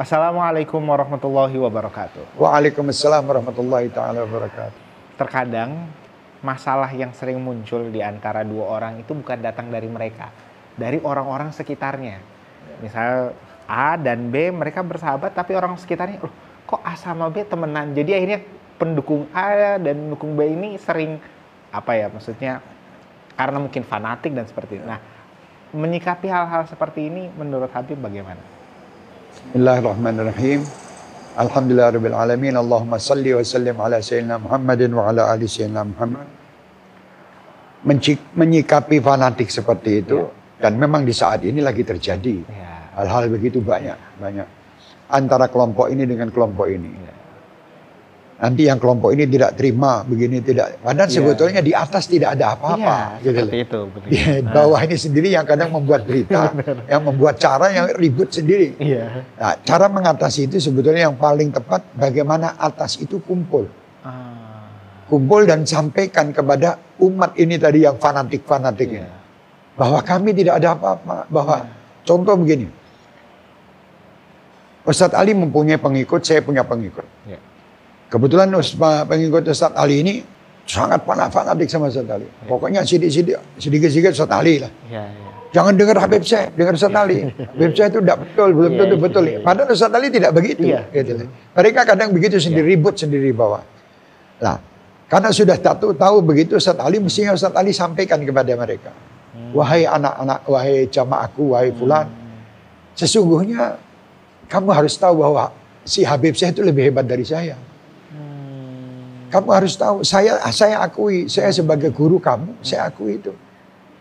Assalamualaikum warahmatullahi wabarakatuh. Waalaikumsalam warahmatullahi taala wabarakatuh. Terkadang masalah yang sering muncul di antara dua orang itu bukan datang dari mereka, dari orang-orang sekitarnya. Misal A dan B mereka bersahabat tapi orang sekitarnya, loh kok A sama B temenan. Jadi akhirnya pendukung A dan pendukung B ini sering apa ya maksudnya karena mungkin fanatik dan seperti itu. Nah, menyikapi hal-hal seperti ini menurut Habib bagaimana? Bismillahirrahmanirrahim. Alhamdulillah rabbil alamin. Allahumma salli wa sallim ala sayyidina Muhammadin wa ala ali sayyidina Muhammad. Menyikapi fanatik seperti itu ya. dan memang di saat ini lagi terjadi. Ya. Hal-hal begitu banyak, banyak antara kelompok ini dengan kelompok ini. Ya nanti yang kelompok ini tidak terima begini tidak padahal yeah. sebetulnya di atas tidak ada apa-apa yeah, gitu seperti itu di bawah ini sendiri yang kadang membuat berita yang membuat cara yang ribut sendiri yeah. nah, cara mengatasi itu sebetulnya yang paling tepat bagaimana atas itu kumpul ah. kumpul dan sampaikan kepada umat ini tadi yang fanatik-fanatik yeah. ini bahwa kami tidak ada apa-apa bahwa yeah. contoh begini Ustadz Ali mempunyai pengikut, saya punya pengikut. Yeah. Kebetulan pengikut Ustaz Ali ini sangat fanatik sama Ustaz Ali. Ya. Pokoknya sidik-sidik, sedikit-sedikit Ustaz Ali lah. Ya, ya. Jangan dengar Habib saya, dengar Ustaz Ali. Habib saya itu tidak betul, belum tentu ya, betul. Ya. Padahal Ustaz Ali tidak begitu. Ya. Gitu. Mereka kadang begitu sendiri, ya. ribut sendiri bawah. Nah, karena sudah tahu, tahu begitu Ustaz Ali, mestinya Ustaz Ali sampaikan kepada mereka. Hmm. Wahai anak-anak, wahai jamaahku, wahai fulan. Hmm. Sesungguhnya kamu harus tahu bahwa si Habib saya itu lebih hebat dari saya. Kamu harus tahu, saya saya akui, saya sebagai guru kamu, saya akui itu.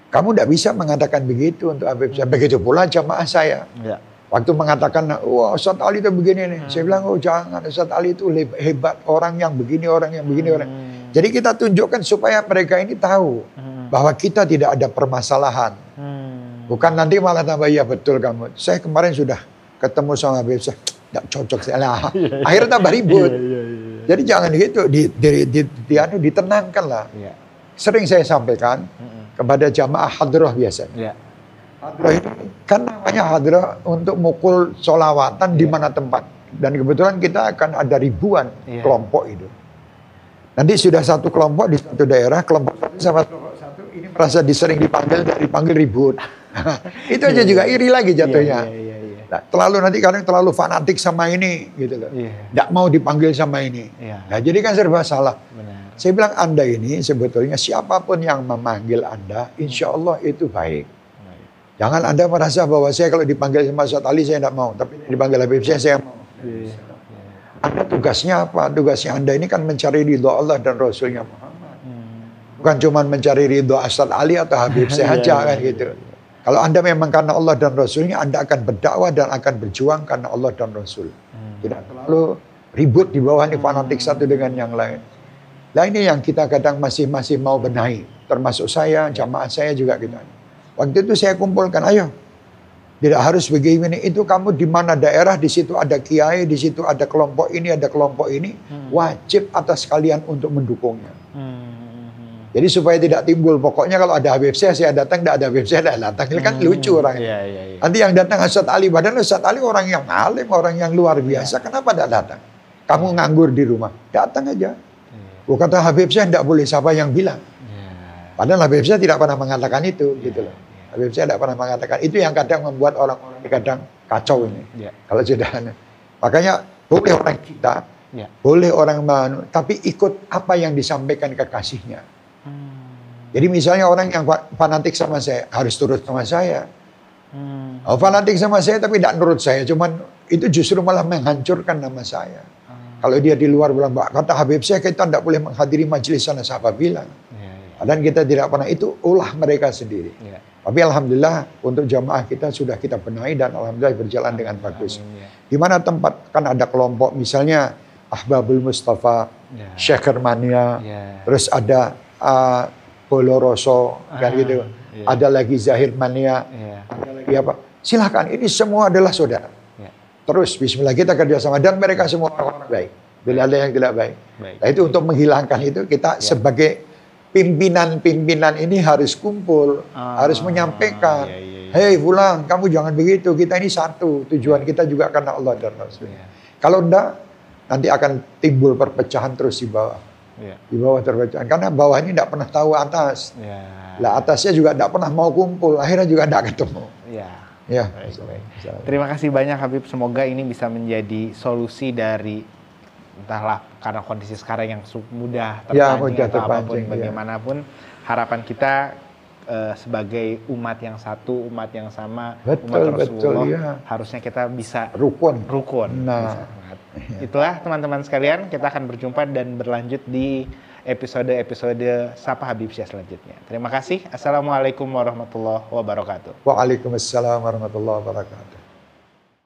Kamu tidak bisa mengatakan begitu untuk Habib saya. Begitu pula jamaah saya. Ya. Waktu mengatakan, wah Ustaz Ali itu begini nih. Hmm. Saya bilang, oh jangan, Ustaz Ali itu hebat. Orang yang begini, orang yang begini. Hmm. orang. Jadi kita tunjukkan supaya mereka ini tahu hmm. bahwa kita tidak ada permasalahan. Hmm. Bukan nanti malah tambah, ya betul kamu. Saya kemarin sudah ketemu sama Habib saya, tidak cocok. Saya. Nah, akhirnya tambah ribut. Iya, iya, iya. Jadi jangan gitu, di, di, di, di, anu, ditenangkan lah. Ya. Sering saya sampaikan mm-hmm. kepada jamaah hadroh biasanya. Ya. Hadroh itu kan namanya hadroh untuk mukul solawatan ya. di mana tempat. Dan kebetulan kita akan ada ribuan ya. kelompok itu. Nanti sudah satu kelompok di satu daerah, kelompok satu sama kelompok satu ini merasa disering dipanggil dari panggil ribut. itu aja ya, juga iri lagi jatuhnya. Nah, terlalu nanti kadang terlalu fanatik sama ini gitu loh. Yeah. Mau dipanggil sama ini. Yeah. Nah, jadi kan serba salah. Benar. Saya bilang Anda ini sebetulnya siapa pun yang memanggil Anda, insya Allah itu baik. baik. Jangan Anda merasa bahwa saya kalau dipanggil sama Ustaz Ali saya tidak mau, tapi dipanggil Habib saya saya mau. Yeah. Anda tugasnya apa? Tugasnya Anda ini kan mencari ridho Allah dan Rasulnya Muhammad. Hmm. Bukan cuma mencari ridho Ustaz Ali atau Habib saya aja kan gitu. Kalau Anda memang karena Allah dan Rasulnya, Anda akan berdakwah dan akan berjuang karena Allah dan Rasul. Hmm. Tidak terlalu ribut di bawah ini fanatik satu dengan yang lain. Nah ini yang kita kadang masih masih mau benahi. Termasuk saya, jamaah saya juga gitu. Waktu itu saya kumpulkan, ayo. Tidak harus begini, itu kamu di mana daerah, di situ ada kiai, di situ ada kelompok ini, ada kelompok ini. Hmm. Wajib atas kalian untuk mendukungnya. Jadi supaya tidak timbul, pokoknya kalau ada Habib saya, saya datang, tidak ada Habib saya, tidak datang. Ini kan hmm, lucu orang. Iya, iya, iya. Nanti yang datang Ustaz Ali, padahal Ustaz Ali orang yang alim, orang yang luar biasa. Ya. Kenapa tidak datang? Kamu iya. nganggur di rumah, datang aja. Ya. Oh, kata Habib saya tidak boleh siapa yang bilang. Ya. Padahal Habib saya tidak pernah mengatakan itu, ya. gitu loh. Habib saya tidak pernah mengatakan itu yang kadang membuat orang-orang kadang kacau ini. Ya. Kalau sudah, makanya boleh orang kita, ya. boleh orang mana, tapi ikut apa yang disampaikan kekasihnya. Jadi misalnya orang yang fanatik sama saya harus turut sama saya. Hmm. Oh, fanatik sama saya tapi tidak nurut saya, cuman itu justru malah menghancurkan nama saya. Hmm. Kalau dia di luar bilang, kata Habib saya kita tidak boleh menghadiri majelis sana, siapa bilang? Ya, ya. Dan kita tidak pernah itu ulah mereka sendiri. Ya. Tapi alhamdulillah untuk jamaah kita sudah kita benahi dan alhamdulillah berjalan dengan bagus. ya. Di mana tempat kan ada kelompok misalnya Ahbabul Mustafa, ya. Syekh Mania, ya. terus ada uh, Boloroso kan gitu. Iya. Ada lagi Zahir Mania, iya. ada lagi apa? Silahkan, ini semua adalah saudara. Iya. Terus Bismillah kita kerjasama dan mereka semua orang baik. Bila ada yang tidak baik. baik. Nah itu untuk menghilangkan itu kita iya. sebagai pimpinan-pimpinan ini harus kumpul, ah, harus menyampaikan, iya, iya, iya. hei Fulan, kamu jangan begitu, kita ini satu, tujuan kita juga karena Allah dan Rasul. Iya. Kalau enggak, nanti akan timbul perpecahan terus di bawah. Iya. Di bawah terpecahan, karena bawah ini tidak pernah tahu atas. Iya. Lah atasnya juga tidak pernah mau kumpul, akhirnya juga tidak ketemu. Iya. Ya. Baik, baik. Terima kasih banyak Habib. Semoga ini bisa menjadi solusi dari entahlah karena kondisi sekarang yang mudah ya, terpancing ya, atau apa pun ya. bagaimanapun harapan kita uh, sebagai umat yang satu, umat yang sama, betul, umat Rasulullah, betul, ya. harusnya kita bisa rukun. Rukun. Nah, itulah teman-teman sekalian, kita akan berjumpa dan berlanjut di episode-episode Sapa Habib Syah selanjutnya. Terima kasih. Assalamualaikum warahmatullahi wabarakatuh. Waalaikumsalam warahmatullahi wabarakatuh.